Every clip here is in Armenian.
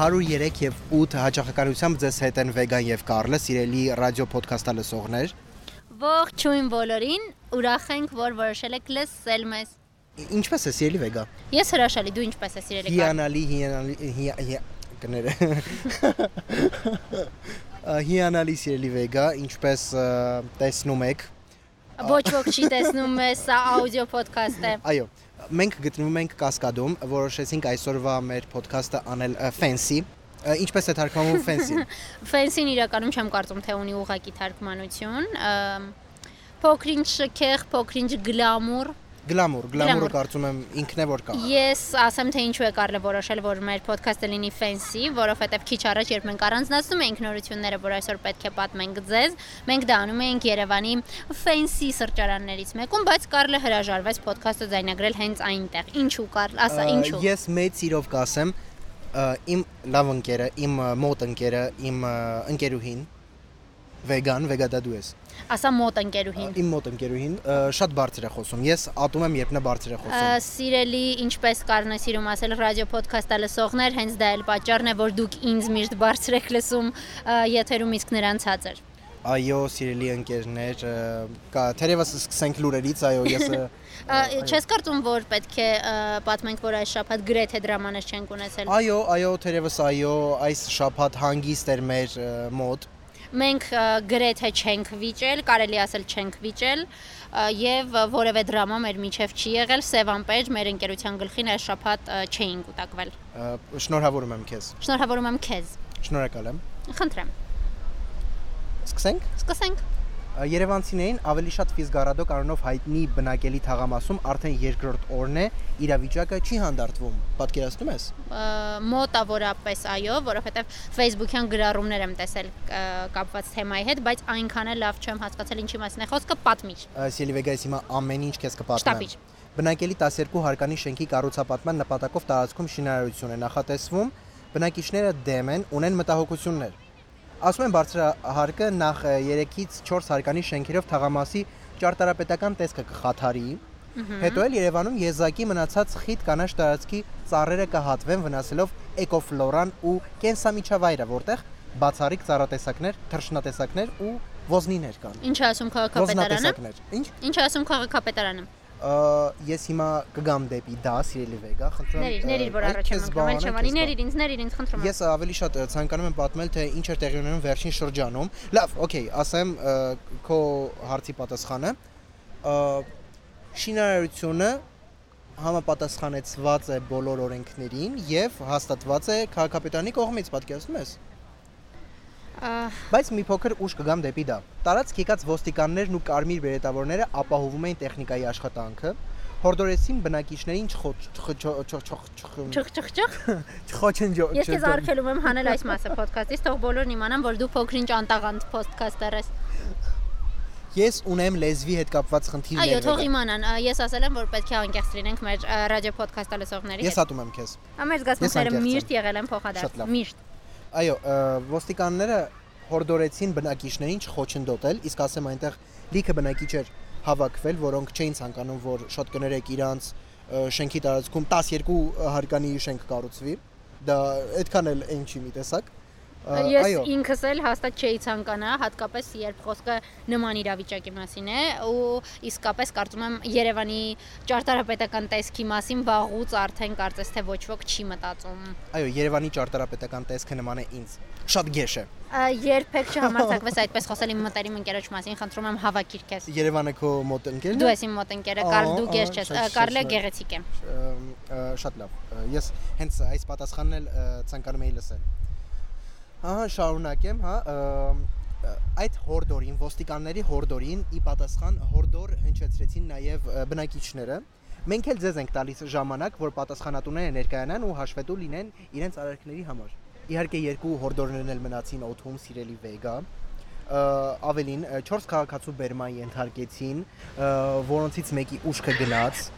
103 եւ 8 հաճախականությամբ ձեզ հետ են Վեգան եւ Կարլը, սիրելի ռադիո ոդքասթա լսողներ։ Ողջույն բոլորին, ուրախ ենք, որ որոշել եք լսել մեզ։ Ինչպես է սիրելի Վեգա։ Ես հրաշալի, դու ինչպես ես սիրելի Կարլ։ Հիանալի, հիանալի, կները։ Հիանալի սիրելի Վեգա, ինչպես տեսնում եք։ Ոչ ոք չի տեսնում սա աուդիո ոդքասթ է։ Այո, մենք գտնվում ենք Կասկադում, որոշեցինք այսօրվա մեր ոդքասթը անել fancy, ինչպես է թարգմանվում fancy։ Fancy-ն իրականում չեմ կարծում թե ունի ուղակի թարգմանություն։ Փոքրինչ շքեղ, փոքրինչ գլամուր, Գլամուր, գլամուրը կարծում եմ ինքն է որ կա։ Ես ասեմ թե ինչու է Կարլը որոշել որ մեր ոդքասթը լինի fancy, որովհետև քիչ առաջ երբ մենք առանձնացնում էինք նորությունները, որ այսօր պետք է պատմենք ձեզ, մենք դա անում էինք Երևանի fancy սրճարաններից մեկում, բայց Կարլը հրաժարվեց ոդքասթը ձայնագրել հենց այնտեղ։ Ինչու Կարլ, ասա ինչու։ Ես մեծ սիրով կասեմ իմ լավ ընկերը, իմ մոտ ընկերը, իմ ընկերուհին վեգան, վեգադադու ես։ Ասա մոտ ընկերուհին։ Իմ մոտ ընկերուհին շատ բարձր է խոսում։ Ես ատում եմ, երբ նա բարձր է խոսում։ Սիրելի, ինչպես կարն է սիրում ասել ռադիո ոդքասթը լսողներ, հենց դա էլ պատճառն է, որ դուք ինձ միշտ բարձր եք լսում եթերում իսկ նրանց հացեր։ Այո, սիրելի ընկերներ, կա թերևս սկսենք լուրերից, այո, ես Չես կարծում, որ պետք է պատմենք, որ այս շաբաթ գրեթե դրամաներ չենք ունեցել։ Այո, այո, թերևս այո, այս շաբաթ հանգիստ էր մեր մոտ մենք գրեթե չենք վիճել, կարելի ասել չենք վիճել եւ որևէ դրամա մեր միջև չի եղել Սևանպեջ մեր ընկերության գլխին այս շփաթ չէին կուտակվել։ Շնորհավորում եմ քեզ։ Շնորհավորում եմ քեզ։ Շնորհակալ եմ։ Խնդրեմ։ Սկսենք։ Սկսենք։ Երևանցիներին ավելի շատ Ֆիզգարադո կանոնով հայտնի բնակելի թաղամասում արդեն երկրորդ օրն է իրավիճակը չի հանդարտվում։ Պատկերացնում ես։ Մոտավորապես այո, որովհետև Facebook-յան գրառումներ եմ տեսել կապված թեմայի հետ, բայց այնքան էլ լավ չեմ հասկացել ինչի մասին է խոսքը, պատմիչ։ Սիլիվեգայից հիմա ամեն ինչ քեզ կպատմեմ։ Բնակելի 12 հարկանի շենքի կառուցապատման նպատակով տարածքում շինարարություն է նախատեսվում։ Բնակիչները դեմ են, ունեն մտահոգություններ Ասում են բարձրահարկը նախ 3-ից 4 հարկանի շենքերով թաղամասի ճարտարապետական տեսքը կխաթարի, հետո էլ Երևանում եզակի մնացած խիտ կանաչ տարածքի ծառերը կհատվեն վնասելով էկոֆլորան ու կենսամիջավայրը, որտեղ բացառիկ ծառատեսակներ, թռչնատեսակներ ու ոզնիներ կան։ Ինչ ասում քաղաքապետարանը։ Ինչ։ Ինչ ասում քաղաքապետարանը ես հիմա կգամ դեպի դա, սիրելի Վեգա, խնդրում եմ։ Ների, որ առաջ եմ անգամ չվանի, ների ինձ, ների ինձ, խնդրում եմ։ Ես ավելի շատ ցանկանում եմ պատմել, թե ինչ էր տեղի ունենում վերջին շրջանում։ Լավ, օքեյ, ասեմ քո հարցի պատասխանը։ Շինարարությունը համապատասխանեցված է բոլոր օրենքներին եւ հաստատված է քաղաքապետարանի կողմից, պատկերացնում ես։ Բայց մի փոքր ուշ կգամ դեպի դա։ Տարածք եկած ոստիկաններն ու կարմիր բերետավորները ապահովում էին տեխնիկայի աշխատանքը, հորդորեցին բնակիչներին չխոչնջո։ Ես քեզ արգելում եմ հանել այս մասը ոդքասթից, թող բոլորն իմանան, որ դու փոքրինչ անտաղանդ ոդքասթեր ես։ Ես ունեմ լեզվի հետ կապված խնդիրներ։ Այո, թող իմանան։ Ես ասել եմ, որ պետք է անկեղծ լինենք մեր ռադիո ոդքասթը լսողների հետ։ Ես ատում եմ քեզ։ Ամեր զգացմունքները միշտ եղել են փոխադարձ։ Միշտ։ Այո, ոստիկանները հորդորեցին բնակիչներին չխոչընդոտել, իսկ ասեմ այնտեղ լիքը բնակիչ էր հավաքվել, որոնք չէին ցանկանում, որ շատ կներեք իրանց շենքի տարածքում 12 հարկանի շենք կառուցվի։ Դա այդքան էլ այն չի մի տեսակ։ Ես ինքս էլ հաստատ չէի ցանկանա, հատկապես երբ խոսքը նման իրավիճակի մասին է ու իսկապես կարծում եմ Երևանի ճարտարապետական տեսքի մասին վաղուց արդեն կարծես թե ոչ ոք չի մտածում։ Այո, Երևանի ճարտարապետական տեսքը նման է ինձ։ Շատ գեշ է։ Երբեք չհամարձակվես այդպես խոսել իմ մտերիմ ընկերոջ մասին, խնդրում եմ հավաքիր քեզ։ Երևանը քո մոտ ընկերն է։ Դու ես իմ մոտ ընկերը, Կարլ դու գեշ չես, Կարլը գեղեցիկ է։ Շատ լավ։ Ես հենց այս պատասխանն էլ ցանկանում էի լսել։ Ահա շարունակեմ, հա, այդ հորդորին, ոստիկանների հորդորին ի պատասխան հորդոր հնչեցրեցին նաև բնակիչները։ Մենք էլ ձեզ ենք տալիս ժամանակ, որ պատասխանատուները ներկայանան ու հաշվետու լինեն իրենց արարքների համար։ Իհարկե երկու հորդորներն էլ մնացին օթում սիրելի վեգա ավելին 4 քաղաքացու բերման ենթարկեցին, որոնցից մեկի ուշքը գնաց։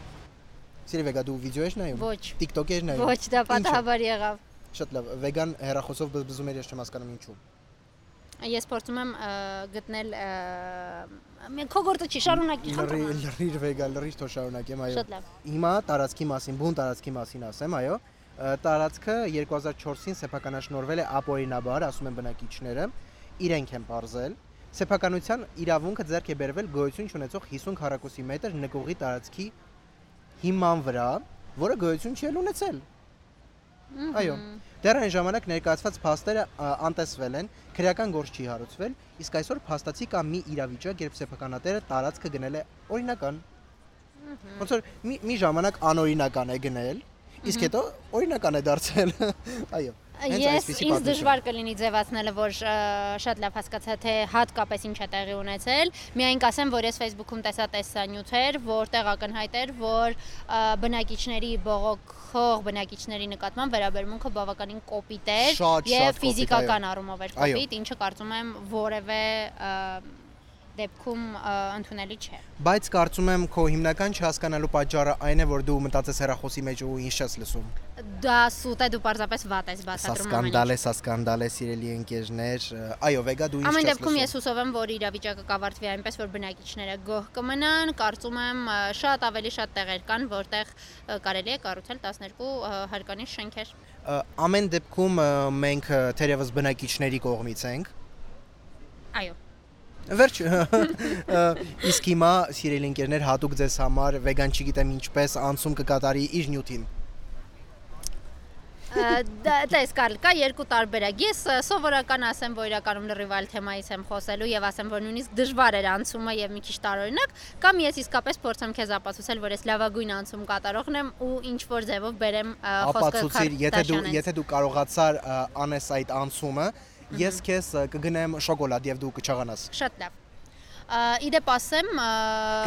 Սիրելի վեգա դու վիդեո ես նայում։ Ոչ։ TikTok ես նայում։ Ոչ, դա պատահաբար եղավ։ Շատ լավ։ Վեգան հերախոսով բզբզում էր, ես չեմ հասկանում ինչու։ Ես փորձում եմ գտնել քո գործը չի շարունակի խնդրում։ Լրիր վեգա, լրիր թող շարունակեմ, այո։ Շատ լավ։ Հիմա տարածքի մասին, բուն տարածքի մասին ասեմ, այո։ Տարածքը 2004-ին սեփականաշնորվել է ապօրինաբար, ասում են բնակիչները, իրենք են ողրզել։ Սեփականության իրավունքը ձեռք է բերվել գոյություն ունեցող 50 քառակուսի մետր նկուղի տարածքի հիման վրա, որը գոյություն չի ունեցել։ Այո։ Դեռ այն ժամանակ ներկայացված փաստերը անտեսվել են, քրեական գործ չի հարուցվել, իսկ այսօր փաստացի կա մի իրավիճակ, երբ սեփականատերը տարածքը գնել է օրինական։ Ոնց որ մի մի ժամանակ անօրինական է գնել, իսկ հետո օրինական է դարձել։ Այո։ Ես ինձ դժվար կլինի ձևացնելը, որ շատ լավ հասկացա թե հատկապես ինչ է տեղի ունեցել։ Միայն կասեմ, որ ես Facebook-ում տեսա տեսանյութեր, որտեղ ակնհայտ էր, որ բնակիչների բողոքող բնակիչների նկատմամբ վերաբերմունքը բավականին կոպիտ էր եւ ֆիզիկական առումով էր կոպիտ, ինչը կարծում եմ որևէ դեպքում ընդունելի չէ։ Բայց կարծում եմ քո հիմնական չհասկանալու պատճառը այն է, որ դու մտածես հեռախոսի մեջ ու ինչ ես լսում։ Դա սուտ է, դու պարզապես վատ ես Սա բացատրում սկանդալ է, սա սկանդալ է, սիրելի ընկերներ։ Այո, Վեգա դու ինչ Ամեն ես դեպքում ես լսում։ հուսով եմ, որ իրավիճակը կավարտվի այնպես, որ բնակիչները գոհ կմնան։ Կարծում եմ շատ ավելի շատ տեղեր կան, որտեղ կարելի է կառուցել 12 ը, հարկանի շենքեր։ Ամեն դեպքում մենք թերևս բնակիչների կողմից ենք։ Այո։ Վերջ իսկ հիմա սիրելի ընկերներ հատուկ ձեզ համար վեգան չգիտեմ ինչպես անցում կկատարի իր նյութին։ դա դες Կարլ, կա երկու տարբերակ։ Ես սովորական ասեմ, որ իրականում այլ թեմայից եմ խոսելու եւ ասեմ, որ նույնիսկ դժվար էր անցումը եւ մի քիչ տարօրինակ, կամ ես իսկապես փորձեմ քեզ ապացուցել, որ ես լավագույն անցում կատարողն եմ ու ինչ որ ձևով բերեմ խոսքը Ապացուցիր, եթե դու եթե դու կարողացար անես այդ անցումը, ես քեզ կգնեմ շոկոլադ եւ դու կչաղանաս։ Շատ լավ։ Իդեպ ասեմ,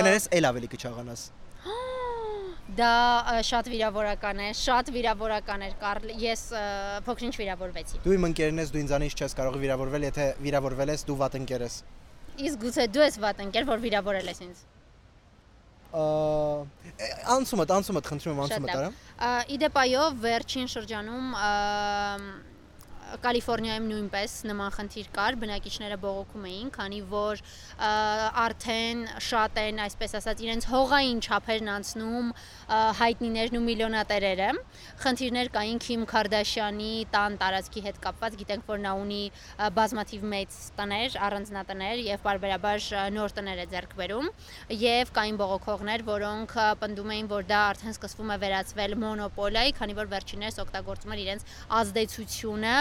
Կներես ել ավելի կչաղանաս։ Դա շատ վիրավորական է, շատ վիրավորական էր, Կարլ։ Ես փոքրինչ վիրավորվեցի։ Դու իմ ընկերն ես, դու ինձանից չես կարող վիրավորվել, եթե վիրավորվել ես, դու վատ ընկեր ես։ Իսկ գուցե դու ես վատ ընկեր, որ վիրավորել ես ինձ։ Ա, է, Անցումդ, անցումդ, խնդրում եմ Շատ անցումդ լավ։ արա։ Ա, Իդեպ այո, վերջին շրջանում Կալիֆոռնիայում նույնպես նման խնդիր կար, բնակիչները բողոքում էին, քանի որ արդեն շատ են, այսպես ասած, իրենց հողային չափերն անցնում հայտնիներն ու միլիոնատերերը։ Խնդիրներ կային Քիմ Քարդաշյանի տան տարածքի հետ կապված, գիտենք որ նա ունի բազմաթիվ մեծ տներ, առանձնատներ եւ բարբերաբար նոր տներ է ձեռք բերում եւ կային բողոքողներ, որոնք պնդում էին, որ դա արդեն սկսվում է վերածվել մոնոպոլիայի, քանի որ վերջիններս օգտագործում են իրենց ազդեցությունը,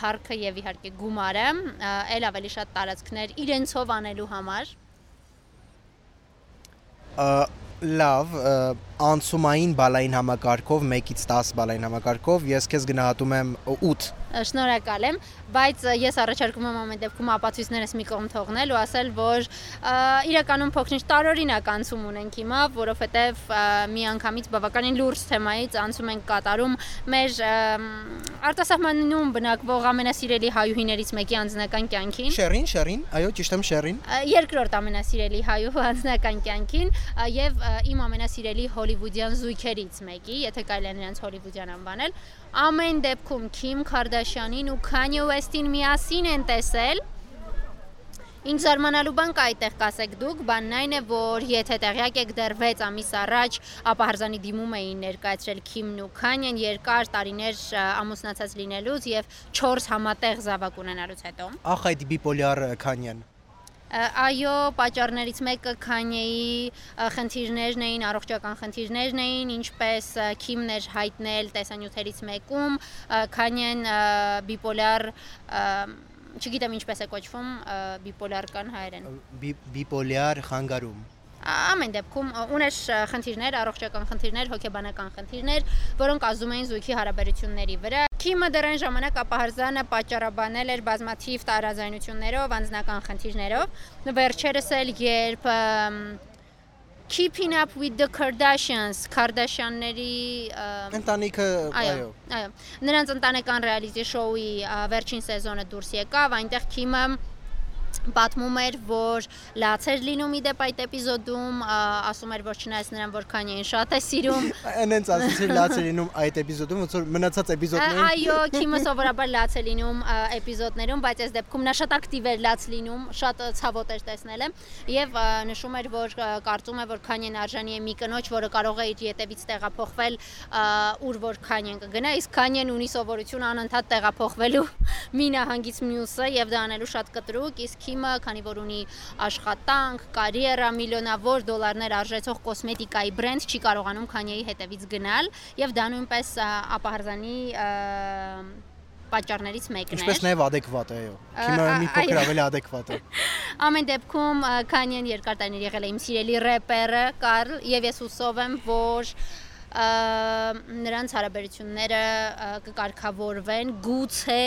парքը եւ իհարկե գումարը, ել ավելի շատ տարածքներ իրենցով անելու համար։ Ա Լավ, անցումային բալային համակարգով 1-ից 10 բալային համակարգով ես քեզ գնահատում եմ 8 Ը, Շնորհակալ եմ, բայց ես առաջարկում եմ ամեն դեպքում ապացույցներս մի կողմ թողնել ու ասել, որ իրականում փոքրինչ տարօրինակ անցում ունենք հիմա, որովհետև մի անգամից բավականին լուրջ թեմայից անցում ենք կատարում մեր արտասահմանում բնակվող ամենասիրելի հայուհիներից մեկի անձնական կյանքին։ Շերին, Շերին, այո, ճիշտ եմ Շերին։ երկրորդ ամենասիրելի հայու անձնական կյանքին եւ իմ ամենասիրելի հոլիվուդյան զույգերից մեկի, եթե կարելի է նրանց հոլիվուդյան անվանել, ամեն դեպքում Քիմ Քարդաշյանին ու Քանյե Ուեսթին միասին են տեսել։ Ինչ զարմանալու բան կա այդտեղ կասեք դուք, բանն այն է, որ եթե տեղյակ եք դեռ 6 ամիս առաջ ապահարզանի դիմում էին ներկայացրել Քիմն ու Քանյեն երկար տարիներ ամուսնացած լինելուց եւ 4 համատեղ զավակ ունենալուց հետո։ Ախ այդ բիպոլյար Քանյան։ Այո, պատճառներից մեկը Քանյեի խնդիրներն էին, առողջական խնդիրներն էին, ինչպես ա, Քիմն էր հայտնել տեսանյութերից մեկում, Քանյեն բիպոլար չգիտեմ ինչպես է կոչվում բիպոլար կան հայերեն։ Բի- Բիպոլյար խանգարում։ Ամեն դեպքում ուներ խնդիրներ, առողջական խնդիրներ, հոգեբանական խնդիրներ, որոնք ազդում էին զույգի հարաբերությունների վրա։ Քիմը դեռ այն ժամանակ ապահարզանը պատճառաբանել էր բազմաթիվ տարաձայնություններով, անձնական խնդիրներով։ Վերջերս էլ երբ Keeping up with the Kardashians, Kardashian-ների Ընտանիքը, Այո, այո։ Նրանց ընտանեկան ռեալիզի շոուի վերջին սեզոնը դուրս եկավ, այնտեղ Քիմը պատմում էր, որ լաց էր լինում իդեպ այդ էպիզոդում, ասում էր, որ չնայած նրան որ Քանյեին շատ է սիրում, Այնենց ասեցի լաց է լինում այդ էպիզոդում, ոնց որ մնացած էպիզոդներում Այո, Քիմը սովորաբար լաց է լինում էպիզոդներում, բայց այս դեպքում նա շատ ակտիվ էր լաց լինում, շատ ցավոտ էր տեսնել եմ եւ նշում էր, որ կարծում է, որ Քանյեն արժանի է մի կնոջ, որը կարող է իր յետևից տեղափոխվել ուր որ Քանյեն կգնա, իսկ Քանյեն ունի սովորություն անընդհատ տեղափոխվելու մի նահանգից մյուսը եւ դա անելու շատ կտրուկ, իսկ Քիմը, քանի որ ունի աշխատանք, կարիերա, միլիոնավոր դոլարներ արժեցող կոսմետիկայի բրենդ, չի կարողանում Քանյեի հետևից գնալ եւ դա նույնպես ապահարզանի պատճառներից մեկն է։ ինչպես նաև adekvat է, այո։ ա- մի փոքր ավելի adekvat է։ Ամեն դեպքում Քանյեն երկար տարիներ եղել է իմ սիրելի рэպերը Կարլ եւ ես հուսով եմ, որ նրանց հարաբերությունները կկարգավորվեն գուցե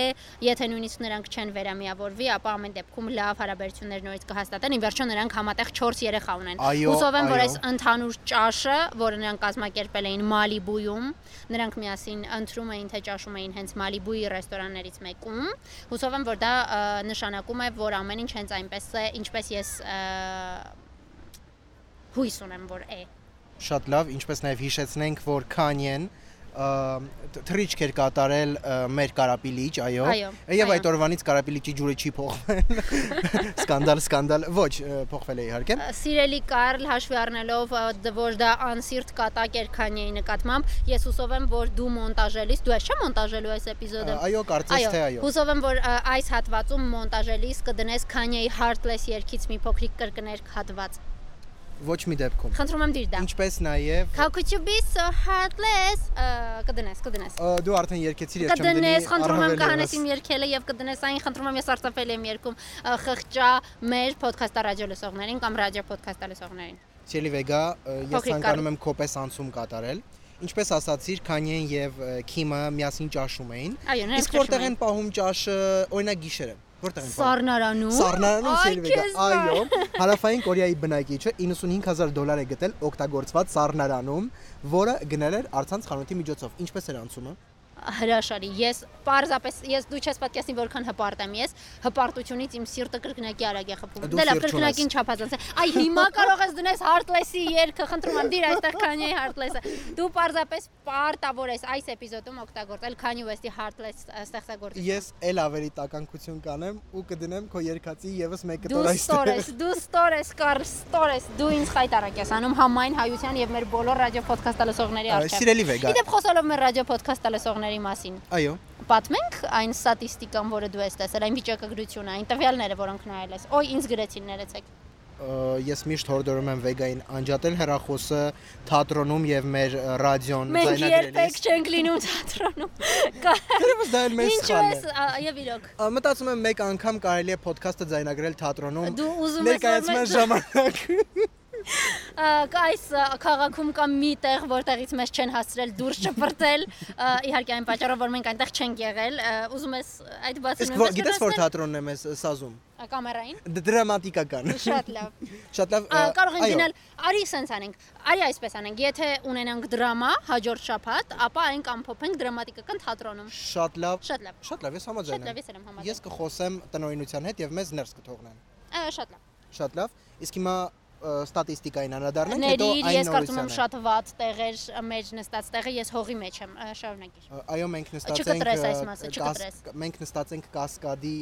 եթե նույնիսկ նրանք չեն վերամիավորվի ապա ամեն դեպքում լավ հարաբերություններ նորից կհաստատեն ի վերջո նրանք համատեղ 4 երեխա ունեն հուսով եմ որ այս ընդհանուր ճաշը որը նրանք կազմակերպել էին Մալիբույում նրանք միասին ընտրում էին թե ճաշում էին հենց Մալիբույի ռեստորաններից մեկում հուսով եմ որ դա նշանակում է որ ամեն ինչ հենց այնպես է ինչպես ես հույս ունեմ որ է Շատ լավ, ինչպես նաև հիշեցնենք, որ Kanye-ն թրիչք էր կատարել մեր կարապիլիչ, այո։ Եվ այդ օրվանից կարապիլիչի ջուրը չի փոխվել։ Սկանդալ, սկանդալ, ոչ, փոխվել է իհարկե։ Սիրելի Կարլ, հաշվի առնելով, որ դա անսիրտ կատակ էր Քանյեի նկատմամբ, ես հուսով եմ, որ դու մոնտաժելիս, դու ես չէ մոնտաժելու այս էպիզոդը։ Այո, կարծես թե այո։ Հուսով եմ, որ այս հատվածում մոնտաժելիս կդնես Քանյեի Heartless երգից մի փոքրիկ կրկներ հատված։ Ոչ մի դեպքում։ Խնդրում եմ դիր դա։ Ինչպես նաև be so heartless? Կդնես, կդնես։ դու արդեն երկեցիր եւ չեմ դնի։ Կդնես, խնդրում եմ կհանես իմ երկելը եւ կդնես այն, խնդրում եմ ես արծավել եմ երկում խղճա մեր ոդքասթա ռադիո լսողներին կամ ռադիո ոդքասթա լսողներին։ Ցելի վեգա, ես ցանկանում եմ քոպես անցում կատարել։ Ինչպես ասացիր, Kanye-ն եւ ը, Kim-ը միասին ճաշում էին։ Իսկ որտեղ են պահում ճաշը, օրինակ գիշերը։ Որտեղ են Սառնարանում։ Սառնարանում քեզ Այո, Հարավային Կորեայի բնակիչը 95000 դոլար է գտել օգտագործված սառնարանում, որը գնել էր արցանց խանութի միջոցով։ Ինչպես էր անցումը։ հրաշալի։ Ես պարզապես ես դու չես պատկասնի որքան հպարտ եմ ես։ Հպարտությունից իմ սիրտը կրկնակի արագ է խփում։ Դու Դե լավ, կրկնակին չափազանց։ Այ հիմա կարող ես դնես Heartless-ի երգը, խնդրում եմ, դիր այստեղ Kanye-ի Heartless-ը։ Դու պարզապես պարտավոր ես այս էպիզոդում օգտագործել Kanye West-ի Heartless ստեղծագործությունը։ Ես ել ավելի տականքություն կանեմ ու կդնեմ քո երկացի եւս մեկը Դու տոր ստոր ես, այստեղ։ դու ստոր ես, կար ստոր ես, դու ինձ խայտարակ ես անում համայն հայության եւ մեր բոլոր ռադիո ոդքասթ լսողների Ա, առջև։ Սիրելի վեգա։ Իդեպ խոսալով մեր ռադիո ոդքասթ լսողների մասին, Այո։ պատմենք այն ստատիստիկան, որը դու ես տեսել, այն վիճակագրությունը, այն տվյալները, որոնք նայել ես։ Ոյ, ինձ գրեցին ներեցեք։ ես միշտ հորդորում եմ վեգային անջատել հեռախոսը թատրոնում եւ մեր ռադիոն Մենք երբեք ձայնագրելիս։ չենք լինում թատրոնում։ Կա- Դերևս դա էլ մեծ Ինչու սխալ ես, է։ ա, եւ իրոք։ Մտածում եմ մեկ անգամ կարելի է ոդքասթը ձայնագրել թատրոնում։ Դու ուզում ես Ներկայացման մեզ- ժամանակ։ այս քաղաքում կա մի տեղ, որտեղից մեզ չեն հասցրել դուրս շպրտել, ա, իհարկե այն պատճառով, որ մենք այնտեղ չենք եղել, ուզում ես այդ բացի Իսկ գիտես որ թատրոնն է մեզ սազում։ կամերային։ Դրամատիկական։ Շատ լավ։ Շատ լավ։ Կարող ենք գնալ, արի սենց անենք։ Արի այսպես անենք, եթե ունենանք դրամա հաջորդ շաբաթ, ապա այն կամփոփենք դրամատիկական թատրոնում։ Շատ լավ։ Շատ լավ։ Շատ լավ, ես Շատ համաձայն լավ, եմ։ ես եմ համաձայն։ Ես կխոսեմ տնօրինության հետ եւ մեզ ներս կթողնեն։ Շատ լավ։ Շատ լավ։ Իսկ հիմա ստատիստիկային անդրադառնանք, հետո այն ես կարծում եմ նորությանը։ շատ վատ տեղեր մեջ նստած տեղը, ես հողի մեջ եմ, շարունակիր։ Այո, մենք նստած ենք Չկտրես այս մասը, չկտրես։ Մենք նստած ենք կասկադի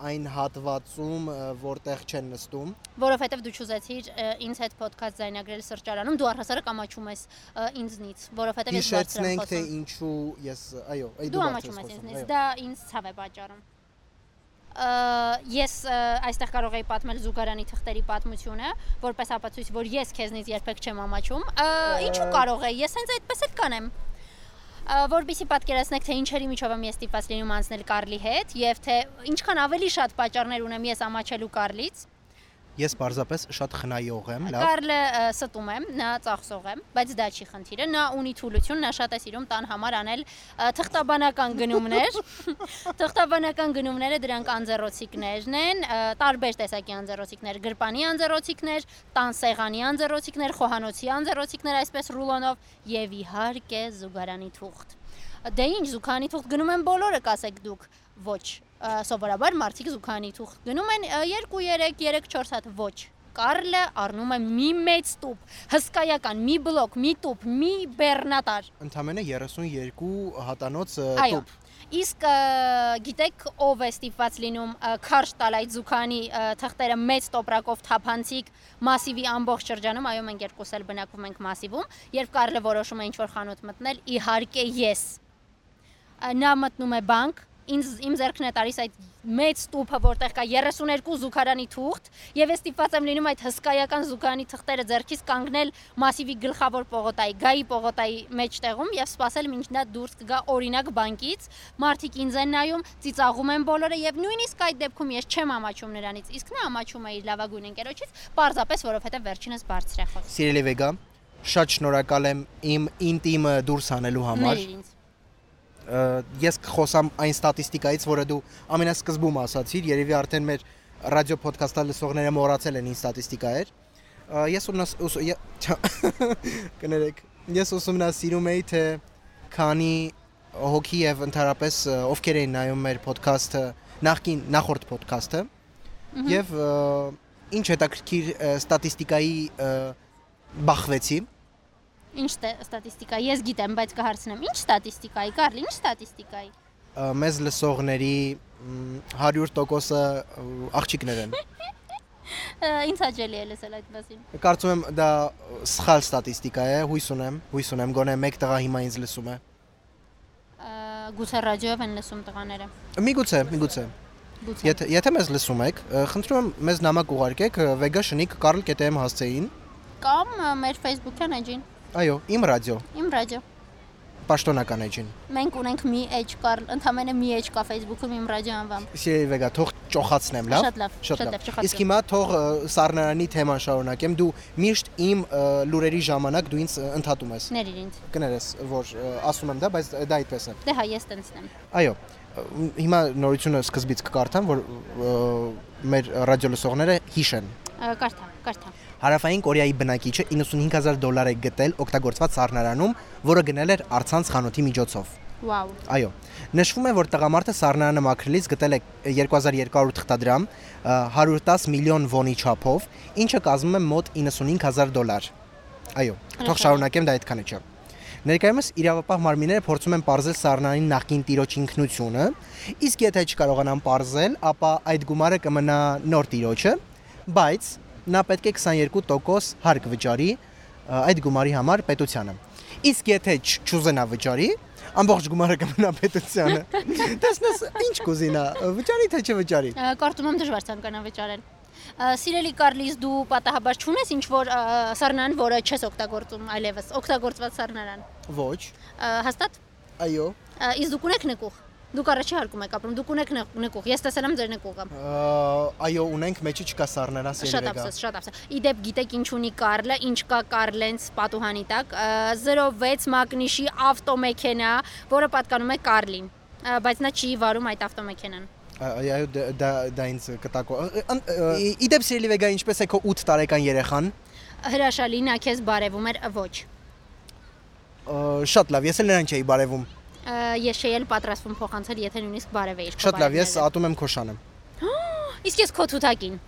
այն հատվածում, որտեղ չեն նստում։ Որովհետև դու ճուզեցիր ը, ինձ հետ ոդքասթ զայնագրել սրճարանում, դու առհասարակ ամաչում ես ինձնից, որովհետև ես բարձր եմ Հիշեցնենք թե խոսում։ ինչու ես, այո, այ Դու բարձր ամաչում ես խոսում, ինձնից, այո։ դա ինձ ցավ է պատճառում։ ես այստեղ կարող եի պատմել զուգարանի թղթերի պատմությունը, որպես ապացույց, որ ես քեզնից երբեք չեմ ամաչում։ Ինչու կարող է, ես հենց այդպես էլ կանեմ։ Որբիսի պատկերացնեք, թե ինչերի միջով եմ ես ստիպված լինում անցնել Կարլի հետ եւ թե ինչքան ավելի շատ պատճառներ ունեմ ես ամաչելու Կարլից, Ես պարզապես շատ խնայող եմ, լավ։ Կարլը ստում եմ, նա ծախսող է, բայց դա չի խնդիրը։ Նա ունի թուլություն, նա շատ է սիրում տան համար անել թղթաբանական գնումներ։ Թղթաբանական գնումները դրանք անձեռոցիկներն են, տարբեր տեսակի անձեռոցիկներ, գրպանի անձեռոցիկներ, տան սեղանի անձեռոցիկներ, խոհանոցի անձեռոցիկներ, այսպես ռուլոնով եւ իհարկե զուգարանի թուղթ։ Դե ինչ զուգանի թուղթ գնում են բոլորը, կասեք դուք։ Ոչ։ Սովորաբար մարդիկ զուգանի թուղթ գնում են 2, 3, 3-4 հատ ոչ։ Կարլը առնում է մի մեծ տուփ, հսկայական, մի բլոկ, մի տուփ, մի բեռնատար։ Ընդամենը 32 հատանոց տուփ։ Իսկ գիտեք ով է ստիպված լինում քարշ տալ այդ զուքանի թղթերը մեծ տոպրակով թափանցիկ մասիվի ամբողջ շրջանում, այո մենք երկուս էլ բնակվում ենք մասիվում, երբ Կարլը որոշում է ինչ-որ խանութ մտնել, իհարկե ես։ Նա մտնում է բանկ, ինձ իմ ձեռքն է տալիս այդ մեծ տուփը, որտեղ կա 32 զուգարանի թուղթ, եւ ես ստիպված եմ լինում այդ հսկայական զուգարանի թղթերը ձեռքից կանգնել մասիվի գլխավոր պողոտայի, գայի պողոտայի մեջտեղում եւ սպասել մինչ նա դուրս կգա օրինակ բանկից։ Մարդիկ ինձ են նայում, ծիծաղում են բոլորը եւ նույնիսկ այդ դեպքում ես չեմ ամաչում նրանից, իսկ նա ամաչում է իր լավագույն ընկերոջից, պարզապես որովհետեւ վերջինս բարձր է խոսում։ Սիրելի վեգա, շատ շնորհակալ եմ իմ ինտիմը դուրս հանելու համար։ Ներ ինձ։ Ես կխոսամ այն ստատիստիկայից, որը դու ամենասկզբում ասացիր, երևի արդեն մեր ռադիո ոդքասթը լսողները մոռացել են ին ստատիստիկա էր։ Ը, Ես չա- կներեք։ Ես ուսումնասիրում էի թե քանի հոգի եւ ընդհանրապես ովքեր էին նայում մեր ոդքասթը, նախքին նախորդ ոդքասթը ը, ինչ հետաքրքիր ստատիստիկայի բախվեցի։ Ինչ ստատիստիկա, ես գիտեմ, բայց կհարցնեմ, ինչ ստատիստիկայի, Կարլ, ինչ ստատիստիկայի։ մեզ լսողների մ, 100%-ը ը, աղջիկներ են։ Ա, Ինձ հաճելի է լսել այդ մասին։ Կարծում եմ դա սխալ ստատիստիկա է, հույս ունեմ, հույս ունեմ, գոնե մեկ տղա հիմա ինձ լսում է։ Գուցե ռադիոյով են լսում տղաները։ Միգուցե, միգուցե։ Գուցե։ Եթե եթե մեզ լսում եք, խնդրում եմ մեզ նամակ ուղարկեք ը, Vega Շնիկ Karl.am հասցեին։ Կամ մեր Facebook-յան էջին, Այո, իմ ռադիո, իմ ռադիո։ պաշտոնական էջին։ Մենք ունենք մի էջ կար, ընդամենը մի էջ կա Facebook-ում իմ ռադիո անվամբ։ Սիրելի Vega, թող ճոխացնեմ, լավ։ Շատ լավ, շատ լավ, ճոխացրու։ Իսկ հիմա թող Սառնարանի թեման շարունակեմ։ Դու միշտ իմ լուրերի ժամանակ դու ինձ ընդհատում ես։ Ների ինձ։ Կներես, որ ասում եմ դա, բայց դա այդպես է։ Դե հա, ես տենցնեմ։ Այո, ը, հիմա նորությունը սկզբից կկարդամ, որ մեր ռադիոլսողները հիշեն։ Ա, Կարդա, կարդա։ Հարավային Կորեայի բնակիչը 95000 դոլար է գտել օգտագործված սառնարանում, որը գնել էր արցանց խանութի միջոցով։ Վաու։ Այո։ Նշվում է, որ տղամարդը սառնարանը մաքրելիս գտել է 2200 թղթադրամ, ը, 110 միլիոն վոնի չափով, ինչը կազմում է մոտ 95000 դոլար։ Այո, թող շարունակեմ դա այդքանը չէ։ Ներկայումս իրավապահ մարմինները փորձում են ողջել Սառնարանի նախկին տիրոջ ինքնությունը, իսկ եթե չկարողանան ողջել, ապա այդ գումարը կմնա նոր տիրոջը, բայց նա պետք է 22% հարկ վճարի այդ գումարի համար պետությանը։ Իսկ եթե չուզենա վճարի, ամբողջ գումարը կմնա պետությանը։ Տեսնես, ինչ կուզինա, վճարի թե չվճարի։ Կարծում եմ դժվար ցանկանա վճարել։ Սիրելի Կարլիս, դու պատահաբար չունես ինչ որ սառնարան, որը չես օգտագործում այլևս, օգտագործված սառնարան։ Ոչ։ Հաստատ։ Այո։ Իսկ դուք ունեք նկուղ։ Դուք առաջի հարկում եք ապրում, դուք ունեք նկ- նկուղ։ Ես տեսել եմ ձեր նկուղը։ Այո, ունենք մեջը չկա սառնարա Շատ սերվեգա։ ափսոս, շատ ափսոս։ Իդեպ գիտեք ինչ ունի Կարլը, ինչ կա Կարլենց պատուհանի տակ, ա, 06 մագնիշի ավտոմեքենա, որը պատկանում է Կարլին։ Բայց նա չի վարում այդ ավտոմեքենան։ Այո, դա- դա ինձ կտակո։ Իդեպ սիրելի վեգա, ինչպես է քո 8 տարեկան երեխան։ Հրաշալի նա քեզ բարևում էր ոչ։ Շատ լավ, ես էլ նրան չէի բարևում։ Ես չէի էլ պատրաստվում փոխանցել, եթե նույնիսկ բարևեիր։ քո Շատ լավ, ես ատում եմ քո շանը։ Իսկ ես քո թութակին։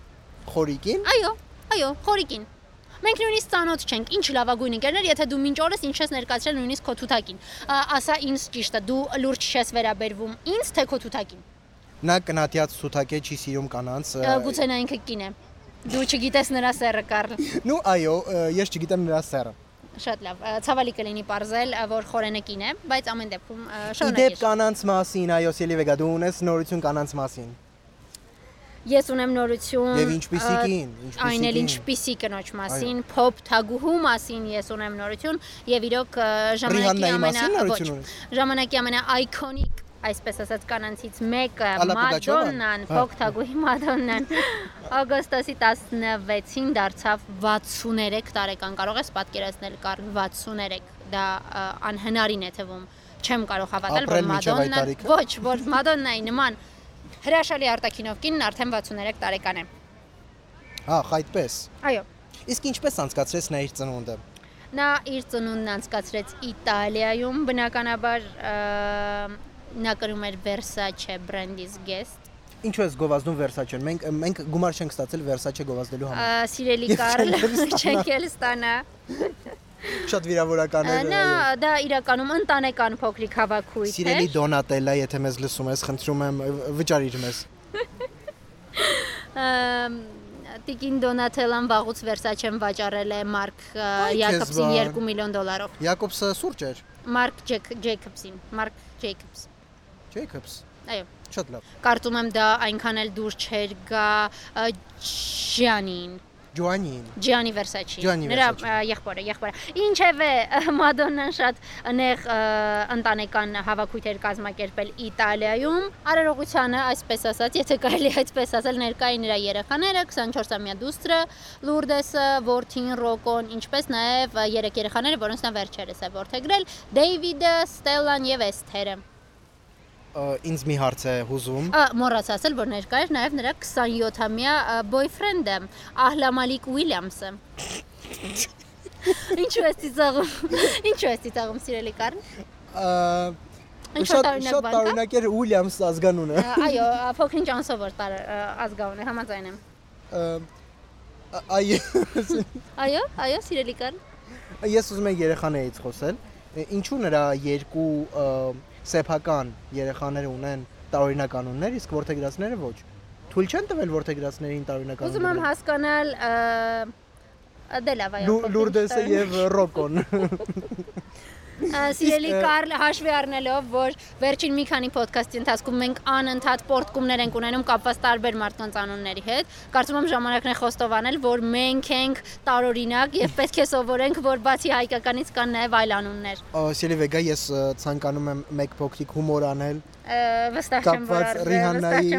Խորիկին։ Այո, այո, խորիկին։ Մենք նույնիսկ ծանոթ չենք։ Ինչ լավագույն ընկերներ, եթե դու մինչ օրս ինչ ես ներկայացրել նույնիսկ քո թութակին։ Ասա ինձ ճիշտը, դու լուրջ չես վերաբերվում ինձ թե քո թութակին։ Նա կնատիած սութակե չի սիրում կանանց։ Գուցե նա ինքը կին է։ Դու չգիտես նրա սերը Կարլ։ Նու այո, ես չգիտեմ նրա սերը։ Շատ լավ։ Ցավալի կլինի parzել, որ խորենը կին է, բայց ամեն դեպքում ա, Իդեպ շարունակես։ կանանց մասին, այո, սիրելի վեգա, դու ունես նորություն կանանց մասին։ Ես ունեմ նորություն։ Եվ ինչպիսի կին, ինչպիսի Այն էլ կին։ ինչպիսի կնոջ մասին, փոփ թագուհու մասին ես ունեմ նորություն եւ իրոք ժամանակի ամենա ոչ, ժամանակի ամենաայքոնիկ այսպես ասած կանանցից մեկը? Մադոննան, Հա, փոփ թագուհի Մադոննան օգոստոսի 16-ին դարձավ 63 տարեկան։ Կարող ես պատկերացնել կար 63 դա անհնարին է թվում։ Չեմ կարող հավատալ, որ Մադոննան ոչ, որ Մադոննայի նման հրաշալի արտակինով կինն արդեն 63 տարեկան է։ Ահ, այդպես։ Այո։ Իսկ ինչպես անցկացրեց նա իր ծնունդը։ Նա իր ծնունդն անցկացրեց Իտալիայում, բնականաբար նա կրում էր Versace բրենդի զգեստ։ Ինչու ես գովազդում Versace-ն։ Մենք մենք գումար չենք ստացել Versace գովազդելու համար։ Սիրելի Կարլ, չենք էլ ստանա։ Շատ վիրավորական էր։ Նա դա իրականում ընտանեկան փոքրիկ հավաքույթ Սիրելի է։ Դոնատելա, եթե մեզ լսում ես, խնդրում եմ վճարիր մեզ։ Ամ, Տիկին Դոնաթելան վաղուց Versace-ն վաճառել է Մարկ Յակոբսին բան։ 2 միլիոն դոլարով։ Յակոբսը սուրճ էր։ Մարկ Ջեյքոբսին, Մարկ Ջեյքոբս։ Jacobs։ Այո։ Շատ լավ։ Կարծում եմ դա այնքան էլ դուր չէր գա ա, Ջյանին, Ջոանին։ Versace։ Ջյանի Նրա եղբորը, եղբորը։ Ինչևէ, Մադոննան շատ նեղ ընտանեկան հավաքույթ էր կազմակերպել Իտալիայում։ Արարողությանը, այսպես ասած, եթե կարելի է այդպես ասել, ներկային նրա երեխաները 24-ամյա դուստրը, Լուրդեսը, Որթին, Ռոկոն, ինչպես նաև երեք երեխաները, որոնց նա վերջերս է որդեգրել, Դեյվիդը, Ստելլան եւ Էսթերը։ Ինձ մի հարց է հուզում։ մոռացա ասել, որ ներկա էր նաև նրա 27-ամյա բոյֆրենդը, Ահլամալիկ Ուիլյամսը։ Ինչու ես ծիծաղում։ Ինչու ես ծիծաղում, սիրելի Ինչ Շատ շատ տարօրինակ էր Ուիլյամս ազգանունը։ Այո, փոքրինչ անսովոր տար ազգաուն է, համաձայն եմ։ Ա, Այ Այո, այո, սիրելի Կարլ։ ես ուզում եմ երեխաներից խոսել։ Ինչու նրա երկու սեփական երեխաները ունեն տարօրինակ անուններ, իսկ որթեգրածները ոչ։ Թույլ չեն տվել որթեգրածներին տարօրինակ անուններ։ Ուզում եմ հասկանալ դե լավ այո։ Լուրդեսը եւ Ռոկոն։ Սիրելի Կարլ, հաշվի առնելով, որ վերջին մի քանի ոդքասթի ընթացքում մենք անընդհատ պորտկումներ ենք ունենում կապված տարբեր մարդկանց անունների հետ, կարծում եմ ժամանակն է խոստովանել, որ մենք ենք տարօրինակ եւ պետք է սովորենք, որ բացի հայկականից կան նաեւ այլ անուններ։ Սելի վեգա ես ցանկանում եմ մեկ փոքրիկ հումոր անել Վստահ չեմ, որ կապված Ռիհաննայի,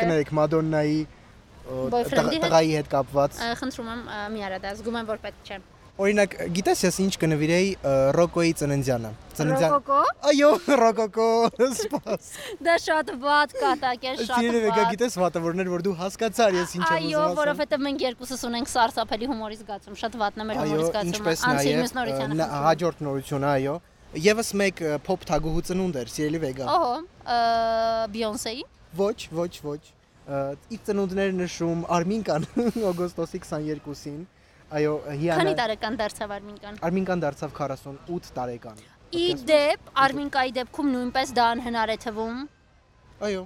կներեք Մադոննայի տղայի հետ կապված։ Խնդրում եմ, մի արա դա, զգում եմ, որ պետք չէ։ Օրինակ, գիտես ես ինչ կնվիրեի Ռոկոյի ծննդյանը։ Ռոկոկո, Այո, Ռոկոկո, սպաս։ դա շատ վատ կատակ է, շատ վեգա, վատ։ գիտես վատավորներ, որ դու հասկացար ես ինչ եմ Այո, ուզում ասել։ որովհետև մենք երկուսս ունենք սարսափելի հումորի զգացում, շատ վատն է մեր հումորի Այո, զգացումը։ նաև մյուս նորությանը։ հաջորդ նորությունը, այո։ Եվս մեկ փոփ թագուհու ծնունդ էր, սիրելի վեգա։ Օհո, ը, Բիոնսեի։ Ոչ, ոչ, ոչ։ Իր ծնունդներ նշում Արմինկան օգոստոսի 22-ին։ Այո, Քանի հիանա տարեկան դարձավ Արմինկան։ Արմինկան դարձավ 48 տարեկան։ Ի դեպ, Արմինկայի դեպքում նույնպես դա անհնար է թվում։ Այո,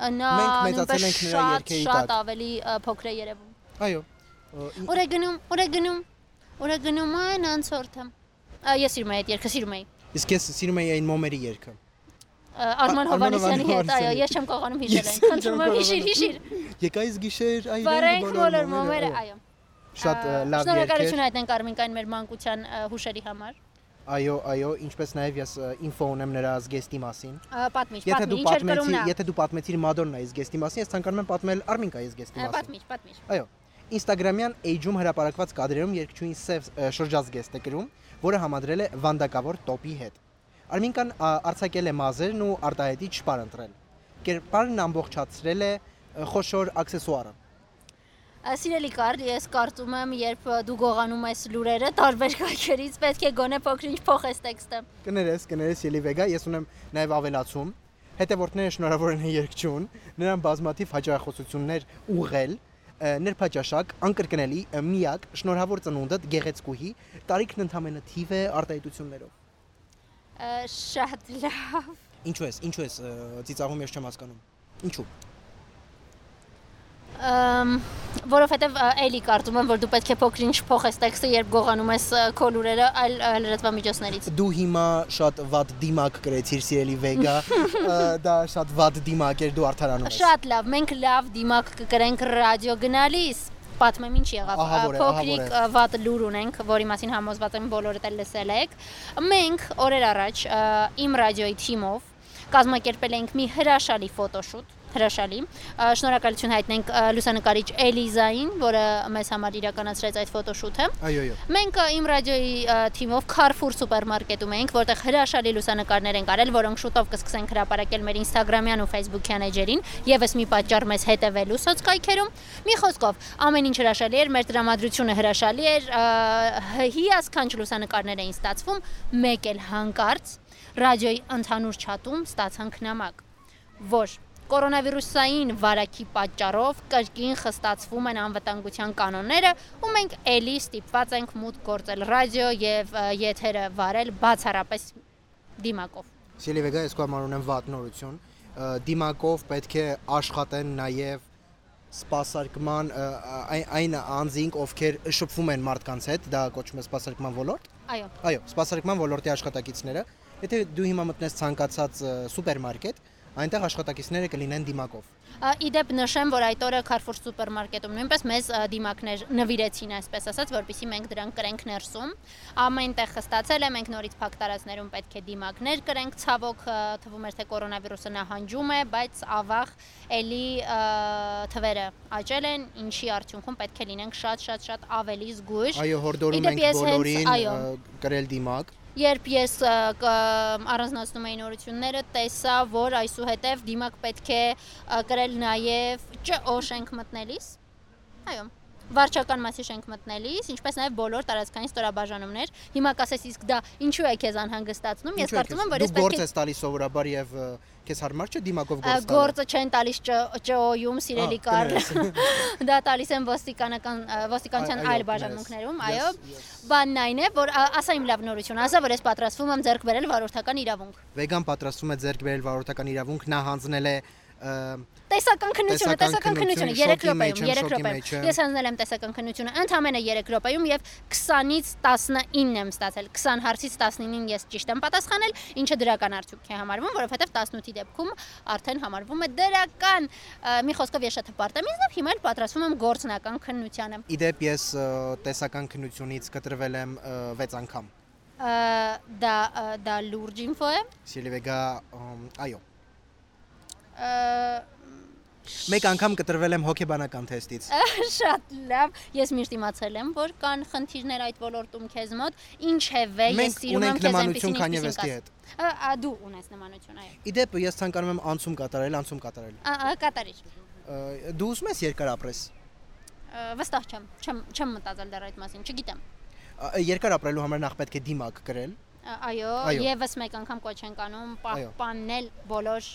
Նա նույնպես շատ շատ ավելի փոքր է երևում։ այո։ Ուր է գնում, ուր է գնում։ Ուր է գնում այն անցորդը։ Ես սիրում եմ այդ երգը, սիրում եմ։ Իսկ ես սիրում էի այն մոմերի երգը։ Արման Հովանեսյանի հետ, այո, ես չեմ կարողանում հիշել այն։ Խնդրում եմ, հիշիր, հիշիր։ Եկայից գիշեր, այ Բարենք բոլոր մոմերը, այո։ Շատ լավ երգ էր։ Շնորհակալություն այդենք Արմինկային մեր մանկության հուշերի համար։ Այո, այո, ինչպես նաև ես ինֆո ունեմ նրա զգեստի մասին։ Պատմիչ, Եթե պատմի, դու ինչ էր կրում պատմեցի, նա։ եթե դու պատմեցիր Մադոննայի զգեստի մասին, ես ցանկանում եմ պատմել Արմինկայի զգեստի մասին։ Պատմիչ, պատմիչ։ Այո, Instagram-յան age-ում հրապարակված կադրերում երկչույն սև շրջազգեստ է գրում, որը համադրել է վանդակավոր տոպի հետ։ Արմինկան ա, արձակել է մազերն ու արտահայտիչ շպար ընտրել։ Կերպարն ամբողջացրել է խոշոր աքսեսուարը։ Սիրելի Կարլ, ես կարծում եմ, երբ դու գողանում ես լուրերը տարբեր կայքերից, պետք է գոնե փոքրինչ փոխես տեքստը։ Կներես, կներես Ելի Վեգա, ես ունեմ նաև ավելացում։ Հետևորդները շնորհավոր են երկչուն, նրան բազմաթիվ հաջողություններ ուղղել, ներփաճաշակ, անկրկնելի, միակ, շնորհավոր ծնունդդ գեղեցկուհի, տարիքն ընդամենը թիվ է արտահայտություններով։ Շատ լավ։ Ինչու ես, ինչու ես ծիծաղում ես չեմ հասկանում։ Ինչու։ որովհետև էլի կարծում եմ, որ դու պետք է փոքրինչ փոխես տեքստը, երբ գողանում ես քո լուրերը այլ լրատվամիջոցներից։ Դու հիմա շատ վատ դիմակ գրեցիր Սիրելի Վեգա, դա շատ վատ դիմակ էր դու արդարանում ես։ Շատ լավ, մենք լավ դիմակ կգրենք ռադիո գնալիս։ Պատմեմ ինչ եղավ։ Փոքրիկ վատ լուր ունենք, որի մասին համոզված եմ բոլորդ էլ լսել եք։ Մենք օրեր առաջ իմ ռադիոյի թիմով կազմակերպել ենք մի հրաշալի ֆոտոշուտ։ հրաշալի։ Շնորհակալություն հայտնենք լուսանկարիչ Էլիզային, որը մեզ համար իրականացրեց այդ ֆոտոշութը։ Այո, այո։ Մենք իմ ռադիոյի թիմով Carrefour սուպերմարկետում ենք, որտեղ հրաշալի լուսանկարներ են կարել, որոնք շուտով կսկսենք հրապարակել մեր Instagram-յան ու Facebook-յան էջերին, եւս մի պատճառ մեզ հետևելու սոցկայքերում։ Մի խոսքով, ամեն ինչ հրաշալի էր, մեր տրամադրությունը հրաշալի էր, հիասքանչ լուսանկարներ էին ստացվում, մեկ էլ հանկարծ ռադիոյի ընդհանուր չաթում ստացանք նամակ, որ կորոնավիրուսային վարակի պատճառով կրկին խստացվում են անվտանգության կանոնները ու մենք ելի ստիպված ենք մուտք գործել ռադիո եւ եթերը վարել բացառապես դիմակով։ Սիլիվեգա ես կամար ունեմ վատ նորություն։ Դիմակով պետք է աշխատեն նաև սպասարկման այն անձինք, ովքեր շփվում են մարդկանց հետ, դա կոչվում է սպասարկման ոլորտ։ Այո։ Այո, սպասարկման ոլորտի աշխատակիցները, եթե դու հիմա մտնես ցանկացած սուպերմարկետ, այնտեղ աշխատակիցները կլինեն դիմակով։ Իդեպ նշեմ, որ այդ օրը Carrefour սուպերմարկետում նույնպես մեզ դիմակներ նվիրեցին, այսպես ասած, որpիսի մենք դրանք կրենք ներսում։ Ամենտեղ խստացել է, մենք նորից փակ տարածներում պետք է դիմակներ կրենք, ցավոք թվում էր թե կորոնավիրուսը նահանջում է, բայց ավաղ էլի թվերը աճել են, ինչի արդյունքում պետք է լինենք շատ-շատ շատ ավելի զգույշ։ Այո, հորդորում ենք բոլորին կրել դիմակ։ Երբ ես առանձնացնում էի նորությունները, տեսա, որ այսուհետև դիմակ պետք է կրել նաև ՃՕ շենք մտնելիս։ Այո վարչական մասի շենք մտնելիս, ինչպես նաև բոլոր տարածքային ստորաբաժանումներ։ Հիմա կասես իսկ դա ինչու է քեզ անհանգստացնում։ Ես կարծում եմ, որ ես դու պետք գործ է ես տալիս սովորաբար եւ քեզ հարմար չէ դիմակով գործ տալը։ գործը չեն տալիս ՃՕ-ում, սիրելի Կարլ։ Դա տալիս են ոստիկանական ոստիկանության այլ բաժանմունքներում, այո։ Բանն այն է, որ ասա իմ լավ նորություն, ասա, որ ես պատրաստվում եմ ձեռք բերել վարորդական իրավունք։ Վեգան պատրաստում է ձեռք բերել վարորդական իրավունք, նա հանձնել է Տեսական քննությունը, Տեսական քննությունը քննություն, 3 շոկի մեջ րոպեում, եմ, 3 շոկի րոպեում։ Ես հանձնել եմ տեսական քննությունը ընդամենը 3 րոպեում եւ 20-ից 19 եմ ստացել։ 20 հարցից 19-ին ես ճիշտ եմ պատասխանել, ինչը դրական արդյունք է համարվում, որովհետեւ 18-ի դեպքում արդեն համարվում է դրական։ Մի խոսքով ես շատ հպարտ եմ ինձ, հիմա էլ պատրաստվում եմ գործնական քննությանը։ Իդեպ ես տեսական քննությունից կտրվել եմ 6 անգամ։ Դա դա լուրջ ինֆո է։ Սիլիվեգա այո։ Մեկ անգամ կտրվել եմ հոկեբանական թեստից։ Շատ լավ։ Ես միշտ իմացել եմ, որ կան խնդիրներ այդ ոլորտում քեզ մոտ։ Ինչևէ, ես սիրում եմ քեզ այնպեսին կաս։ հետ։ Ա, Դու ունես նմանություն, այո։ Իդեպ ես ցանկանում եմ անցում կատարել, անցում կատարել։ Ա, Կատարիր։ Դու ուզում ես երկար ապրես։ Վստահ չեմ, չեմ չեմ մտածել դեռ այդ մասին, չգիտեմ։ Երկար ապրելու համար նախ պետք է դիմակ կրել։ Ա, Այո, եւս մեկ անգամ կոչ են կանում Այո։ պահպանել բոլոր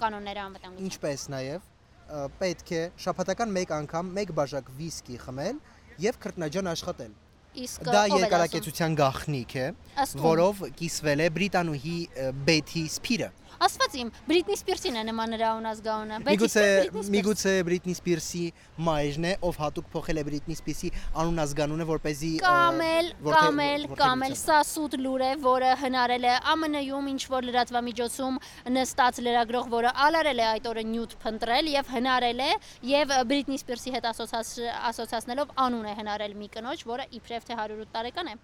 կանոնները անվտանգության։ Ինչպես նաև ա, պետք է շաբաթական մեկ անգամ մեկ բաժակ վիսկի խմել եւ քրտնաջան աշխատել։ Իսկ Դա երկարակեցության գաղտնիք է, որով կիսվել է բրիտանուհի Բեթի Սփիրը։ Ասված իմ Բրիտնի Սպիրսին է նման նրա ունազգաունը։ Միգուցե Բրիտնի Սպիրս։ միգուցե Բրիտնի Սպիրսի մայրն է, ով հատուկ փոխել է Բրիտնի Սպիրսի անունազգանունը, որ เป զի Կամ էլ, կամ էլ, կամ էլ որդեգրության։ սա սուտ լուր է, որը հնարել է ԱՄՆ-ում ինչ որ լրատվամիջոցում նստած լրագրող, որը ալարել է այդ օրը նյութ փնտրել եւ հնարել է եւ Բրիտնի Սպիրսի հետ ասոցաց ասոցացնելով անուն է հնարել մի կնոջ, որը իբրև թե 108 տարեկան է,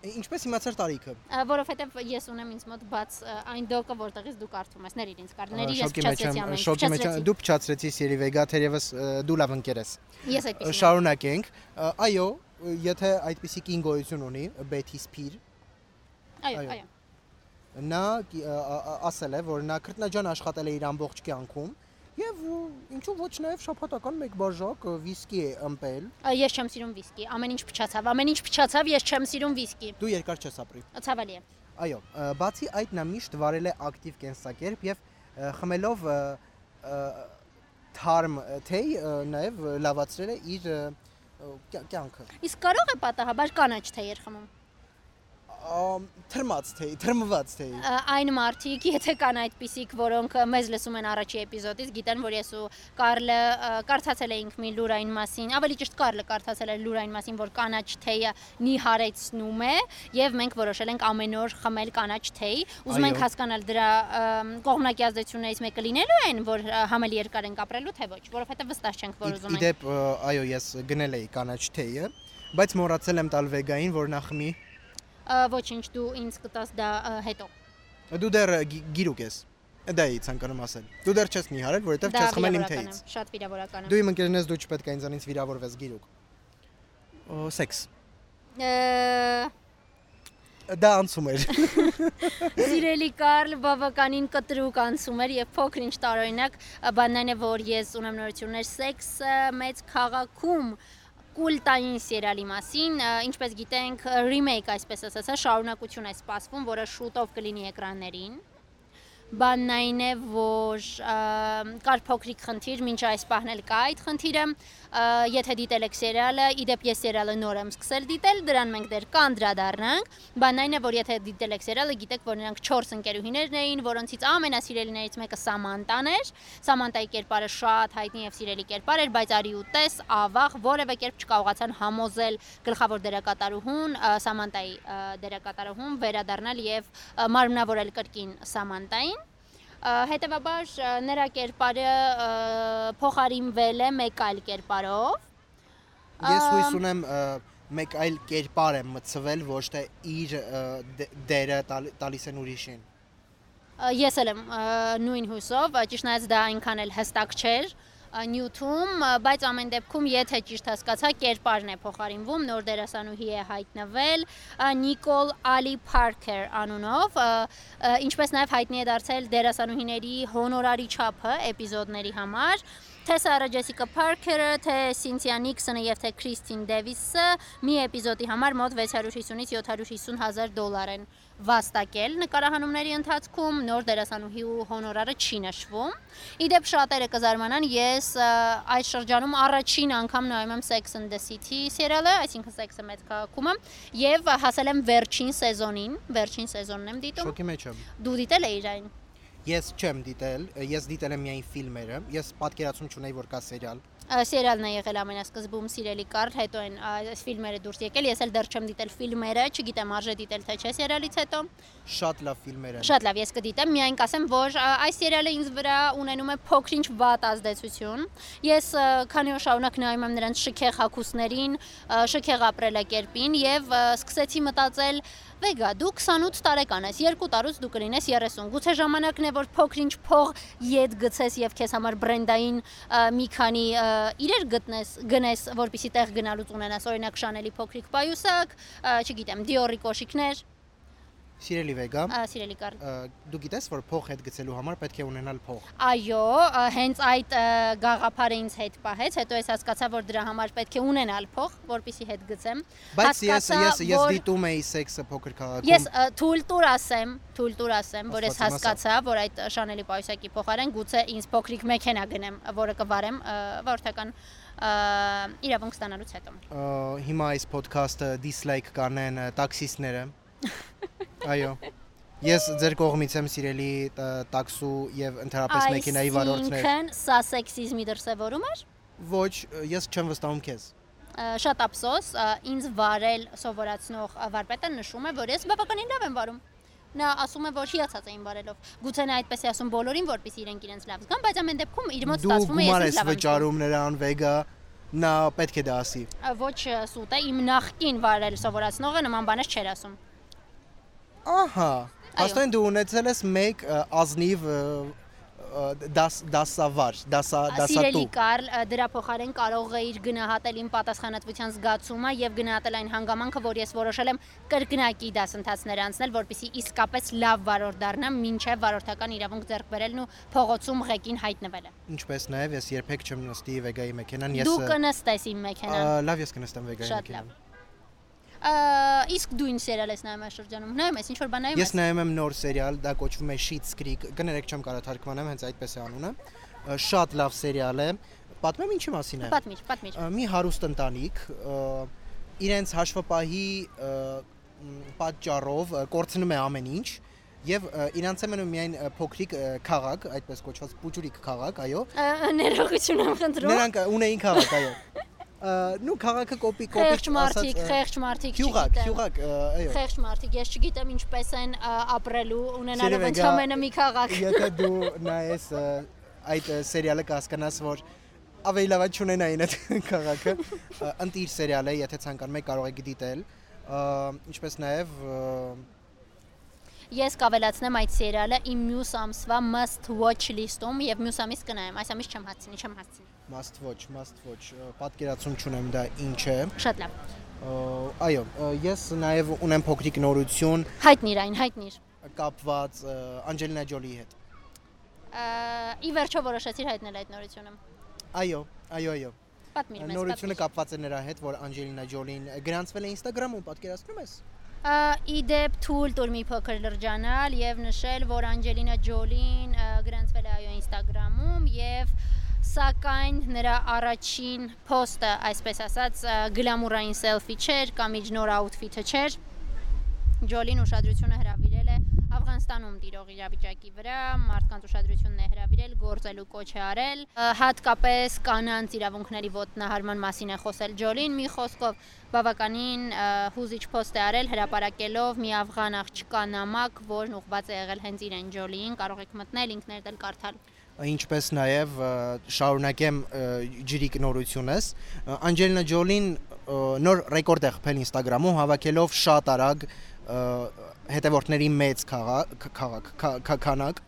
Ինչպես իմացար տարիքը։ Ա, որովհետեւ ես ունեմ ինձ մոտ բաց այն դոկը, որտեղ ես դու կարդում ես, ների ինձ կար, ների ես փչացրեցի ամեն ինչ, շոկի մեջ դու փչացրեցի Սիրի Վեգա, թերևս դու լավ ընկեր ես։ Ես այդպես։ Շարունակենք։ Այո, եթե այդպիսի կին գոյություն ունի Բեթի Սփիր, Այո, այո։ նա ասել է, որ նա քրտնաջան աշխատել է իր ամբողջ կյանքում ը, ինչու ոչ նաեւ շաբաթական մեկ բաժակ վիսկի է ըմպել։ Ես չեմ սիրում վիսկի, ամեն ինչ փչացավ, ամեն ինչ փչացավ, ես չեմ սիրում վիսկի։ Դու երկար չես ապրի։ Ցավալի է։ Այո, բացի այդ նա միշտ վարել է ակտիվ կենսակերպ եւ խմելով թարմ թեյ նաեւ լավացրել է իր կյանքը։ Իսկ կարող է պատահաբար կանաչ թեյեր խմում։ Թրմած թեյ, թրմված թեյ։ Ա, Այն մարդիկ, եթե կան այդպիսիք, որոնք մեզ լսում են առաջի էպիզոդից, գիտեն, որ ես ու Կարլը կարդացել էինք մի լուրային մասին, ավելի ճիշտ Կարլը կարդացել էր լուրային մասին, որ կանաչ թեյը նիհարեցնում է, եւ մենք որոշել ենք ամեն օր խմել կանաչ թեյ։ Ուզում ենք հասկանալ դրա կողմնակի ազդեցություններից մեկը լինելու են, որ ա, համելի երկար ենք ապրելու, թե ոչ, որովհետեւ վստահ չենք, որ ուզում ենք։ Իդեպ այո, ես գնել էի կանաչ թեյը, բայց մոռացել եմ տալ վեգային, որ նա խմի։ Ա, Ոչինչ, դու ինձ կտաս դա հետո։ Դու դեռ գի- գիրուկ ես։ Դա էի ցանկանում ասել։ Դու դեռ չես նիհարել, որովհետև չես խմել իմ թեյից։ Շատ վիրավորական է։ Դու իմ ընկերն ես, դու չպետք է ինձանից վիրավորվես գիրուկ։ Օ, սեքս։ Դա անցում էր։ Սիրելի Կարլ, բավականին կտրուկ անցում էր եւ փոքր ինչ տարօրինակ, բանն այն է, որ ես ունեմ նորություններ սեքսը մեծ քաղաքում կուլտային սերիալի մասին, ինչպես գիտենք, remake, այսպես ասած, շարունակություն է սպասվում, որը շուտով կլինի էկրաններին բանն այն է, որ կար փոքրիկ խնդիր, մինչ այս պահն էլ կա այդ խնդիրը, եթե դիտել եք սերիալը, իդեպ ես սերիալը նոր եմ սկսել դիտել, դրան մենք դեռ կանդրադառնանք, բանն այն է, որ եթե դիտել եք սերիալը, գիտեք, որ նրանք 4 ընկերուհիներն էին, որոնցից ամենասիրելիներից մեկը Սամանտան էր։ Սամանտայի կերպարը շատ հայտնի եւ սիրելի կերպար էր, բայց արի ու տես, ավաղ որևէ կերպ չկարողացան համոզել գլխավոր դերակատարուհուն, Սամանտայի դերակատարուհուն վերադառնալ եւ մարմնավորել կրկին Սամանտային հետևաբար նրա կերպարը փոխարինվել է մեկ այլ կերպարով։ Ես հույս ունեմ մեկ այլ կերպար է մցվել, ոչ թե իր դերը տալիս են ուրիշին։ Ես էլ եմ նույն հույսով, ճիշտ նայած դա այնքան էլ հստակ չէր, նյութում, բայց ամեն դեպքում, եթե ճիշտ հասկացա, կերպարն է փոխարինվում, նոր դերասանուհի է հայտնվել Նիկոլ Ալի Փարքեր անունով, ինչպես նաև հայտնի է դարձել դերասանուհիների հոնորարի չափը էպիզոդների համար թե Սարա Ջեսիկա Փարքերը, թե Սինթիա Նիքսոնը եւ թե Քրիստին Դեվիսը մի էպիզոդի համար մոտ 650-ից 750 հազար դոլար են վաստակել նկարահանումների ընթացքում նոր դերասանուհի ու հոնորարը չի նշվում։ Իդեպ շատերը կզարմանան, ես այս շրջանում առաջին անգամ նայում եմ Sex and the City սերիալը, այսինքն Sex-ը մեծ քաղաքում եւ հասել եմ վերջին սեզոնին, վերջին սեզոնն եմ դիտում։ Շոկի մեջ եմ։ Դու դիտել ես այն։ Ես չեմ դիտել, ես դիտել եմ միայն ֆիլմերը։ Ես պատկերացում չունեի, որ կա սերիալ սերիալն է եղել ամենասկզբում սիրելի Կարլ, հետո այն այս ֆիլմերը դուրս եկել։ Ես էլ դեռ չեմ դիտել ֆիլմերը, չգիտեմ արժե դիտել թե չէ սերիալից հետո։ Շատ լավ ֆիլմեր են։ Շատ լավ, ես կդիտեմ, միայն կասեմ, որ այս սերիալը ինձ վրա ունենում է փոքրինչ վատ ազդեցություն։ Ես քանի որ շարունակ նայում եմ նրանց շքեղ հակուսներին, շքեղ ապրելակերպին եւ սկսեցի մտածել Վեգա, դու 28 տարեկան ես, 2 տարուց դու կլինես 30։ Գուցե ժամանակն է, որ փոքրինչ փող յետ գցես եւ քեզ համար բրենդային մի քանի իրեր գտնես, գնես, որպիսի տեղ գնալուց ունենաս, օրինակ Chanel-ի փոքրիկ պայուսակ, չգիտեմ, Dior-ի կոշիկներ, Սիրելի Վեգա, սիրելի Կարլ, դու գիտես, որ փող հետ գցելու համար պետք է ունենալ փող։ Այո, հենց այդ գաղափարը ինձ հետ պահեց, հետո ես հասկացա, որ դրա համար պետք է ունենալ փող, որպեսի հետ գցեմ։ Բայց ես ես ես դիտում էի սեքսը փոքր քաղաքում։ Ես թույլ տուր ասեմ, թույլ տուր ասեմ, որ ես հասկացա, որ այդ Chanel-ի պայուսակի փոխարեն գուցե ինձ փոքրիկ մեքենա գնեմ, որը կվարեմ որթական իրավունք ստանալուց հետո։ Հիմա այս ոդքասթը dislike կանեն տաքսիստները Այո։ Ես ձեր կողմից եմ սիրելի տաքսու եւ ընդհանրապես մեքենայի վարորդներ։ Այսինքն սա սեքսիզմի դրսևորում էր։ Ոչ, ես չեմ վստահում քեզ։ Շատ ափսոս, ինձ վարել սովորացնող վարպետը նշում է, որ ես բավականին լավ եմ վարում։ Նա ասում է, որ հիացած էին վարելով։ Գուցե նա այդպես է ասում բոլորին, որպեսզի իրենք իրենց լավ զգան, բայց ամեն դեպքում իր մոտ ստացվում է ես լավ եմ։ Դու գումար ես վճարում նրան վեգա նա պետք է դա ասի։ Ոչ սուտ է, իմ նախքին վարել սովորացնողը նման բաներ չէր ասում։ Ահա։ Աստեն դու ունեցել ես մեկ ազնիվ դաս դասավար, դասա դասատու։ Սիրելի Կարլ, դրա փոխարեն կարող էիր գնահատել իմ պատասխանատվության զգացումը եւ գնահատել այն հանգամանքը, որ ես որոշել եմ կրկնակի դասընթացներ անցնել, որpիսի իսկապես լավ վարորդ դառնամ, ինչեւ վարորդական իրավունք ձեռք բերելն ու փողոցում ղեկին հայտնվելը։ Ինչպես նաեւ ես երբեք չեմ նստի Վեգայի մեքենան, ես Դու կնստես իմ մեքենան։ Լավ, ես կնստեմ Վեգայի մեքենան։ Շատ լավ իսկ դու ինչ սերիալ ես նայում այս շրջանում։ Նայում ես ինչ որ բան նայում ես։ Ես նայում եմ նոր սերիալ, դա կոչվում է Sheets Creek։ Կներեք չեմ կարող թարգմանեմ, հենց այդպես է անունը։ Շատ լավ սերիալ է։ Պատմեմ ինչի մասին է։ Պատմիր, պատմիր։ Մի հարուստ ընտանիք իրենց հաշվապահի պատճառով կորցնում է ամեն ինչ եւ իրանց է մնում միայն փոքրիկ քաղաք, այդպես կոչված Պուջուրիկ քաղաք, այո։ Ներողություն եմ խնդրում։ Նրանք ունեին քաղաք, այո նու քաղաքը կոպի կոպի խեղճ մարդիկ, խեղճ մարդիկ չգիտեմ։ Հյուղակ, հյուղակ, այո։ Խեղճ մարդիկ, ես չգիտեմ ինչպես են ապրելու ունենալով ընդամենը մի քաղաք։ Եթե դու նայես այդ սերիալը կհասկանաս, որ ավելի լավ չունենային այդ քաղաքը։ Ընտիր սերիալ է, եթե ցանկանում եք կարող եք դիտել։ Ինչպես նաև ես կավելացնեմ այդ սերիալը իմ մյուս ամսվա must watch list-ում եւ մյուս ամիս կնայեմ։ Այս ամիս չեմ հասցնի, չեմ հասցնի։ Must watch, must watch։ Պատկերացում չունեմ դա ինչ է։ Շատ լավ։ Այո, ես նաև ունեմ փոքրիկ նորություն Հայտնիր այն, հայտնիր։ կապված Անջելինա Ջոլիի հետ։ Ի վերջո որոշեցիր հայտնել այդ նորությունը։ Այո, այո, այո։ Պատմիր մեզ։ Նորությունը կապված է նրա հետ, որ Անջելինա Ջոլին գրանցվել է Instagram-ում, պատկերացնում ես։ Իդեպ թույլ տուր մի փոքր լրջանալ եւ նշել, որ Անջելինա Ջոլին գրանցվել է այո Instagram-ում եւ սակայն նրա առաջին post-ը, այսպես ասած, գլամուրային selfie չէր կամ իր նոր outfit-ը չէր։ Ջոլին ուշադրությունը հրավիրել է Աֆղանստանում տիրող իրավիճակի վրա, մարդկանց ուշադրությունն է հրավիրել, գործելու կոչ է արել, հատկապես կանանց իրավունքների ոտնահարման մասին է խոսել Ջոլին, մի խոսքով բավականին հուզիչ post է արել հրապարակելով մի աֆղան աղջկա նամակ, որն ուղղված է եղել հենց իրեն Ջոլիին, կարող եք մտնել ինքներդ էլ կարդալ։ ինչպես նաև շարունակեմ ջրիկ նորությունս Անջելինա Ջոլին նոր ռեկորդ է խփել Instagram-ում հավաքելով շատ արագ հետևորդների մեծ քաղաք քաղաք քա- քա- քանակ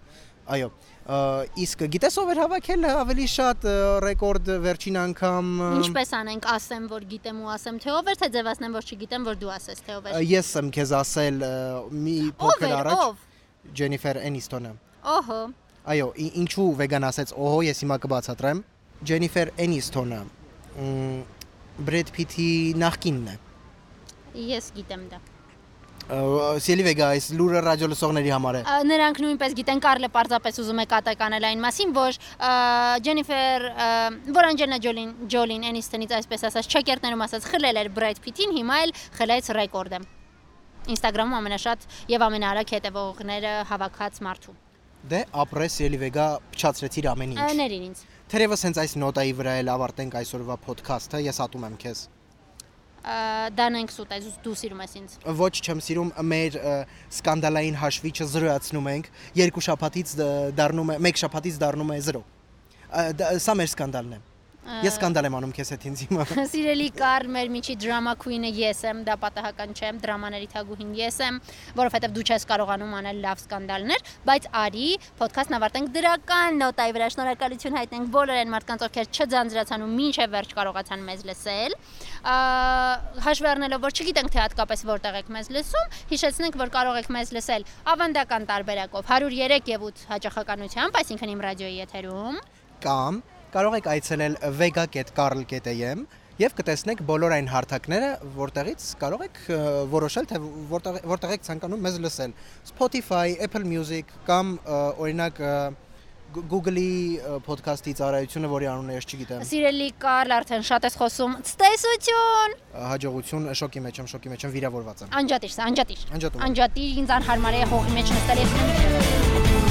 այո իսկ գիտես ով էր հավաքել ավելի շատ ռեկորդ վերջին անգամ Ինչպես անենք, ասեմ, որ գիտեմ ու ասեմ թե ով էր, թե ձևացնեմ, որ չգիտեմ, որ դու ասես թե ով էր։ ես եմ քեզ ասել մի փոքր առաջ Ջենիֆեր Էնիստոնը Օհո։ Այո, ինչու վեգան ասեց, օհո, ես հիմա կբացատրեմ։ Ջենիֆեր Էնիստոնը Բրեդ Փիթի նախկինն է։ Ես գիտեմ դա։ Ը, Սելի վեգա, այս լուրը ռադիո լսողների համար է։ Նրանք նույնպես գիտեն Կարլը պարզապես ուզում է կատակ անել այն մասին, որ Ջենիֆեր, որ Անջելինա Ջոլին, Ջոլին Էնիստոնից այսպես ասած, չեկերտներում ասած խլել էր Բրեդ Փիթին, հիմա էլ խլեց ռեկորդը։ Instagram-ում ամենաշատ եւ ամենաարագ հետևողները հավաքած մարդու։ Դե ապրես Սելի վեգա փչացրեցիր ամեն ինչ։ Ներինից։ Թերևս հենց այս նոտայի վրա էլ ավարտենք այսօրվա ոդքասթը, ես ատում եմ քեզ։ Դանենք սուտ ես, դու սիրում ես ինձ։ Ոչ չեմ սիրում մեր սկանդալային հաշվիչը զրոյացնում ենք, երկու շաբաթից դառնում է, մեկ շաբաթից դառնում է 0։ Սա մեր սկանդալն է։ Ես սկանդալ եմ անում քեզ հետ ինձ հիմա։ Սիրելի Կարլ, մեր միջի դրամա քույնը ես եմ, դա պատահական չէ, դրամաների թագուհին ես եմ, որովհետև դու չես կարողանում անել լավ սկանդալներ, բայց արի, ոդքասթն ավարտենք դրական նոտայի վրա, շնորհակալություն հայտնենք բոլոր այն մարդկանց, ովքեր չձանձրացան ու մինչև վերջ կարողացան մեզ լսել։ Հաշվի առնելով, որ չգիտենք թե հատկապես որտեղ եք մեզ լսում, հիշեցնենք, որ կարող եք մեզ լսել ավանդական տարբերակով 103 եւ 8 հաճախականությամբ, այսինքն իմ ռադիոյի եթերում, կամ կարող եք այցելել vega.carl.am եւ կտեսնեք բոլոր այն հարթակները, որտեղից կարող եք որոշել թե որտեղ որտեղ եք ցանկանում մեզ լսել։ Spotify, Apple Music կամ օրինակ Google-ի podcast-ի ծառայությունը, որի անունը ես չգիտեմ։ Սիրելի Կարլ, արդեն շատ ես խոսում։ Ցտեսություն։ Հաջողություն, շոկի մեջ եմ, շոկի մեջ եմ, վիրավորված եմ։ Անջատիր, սա, անջատիր։ Անջատում եմ։ Անջատիր, ինձ անհարմար է հողի մեջ նստել ես։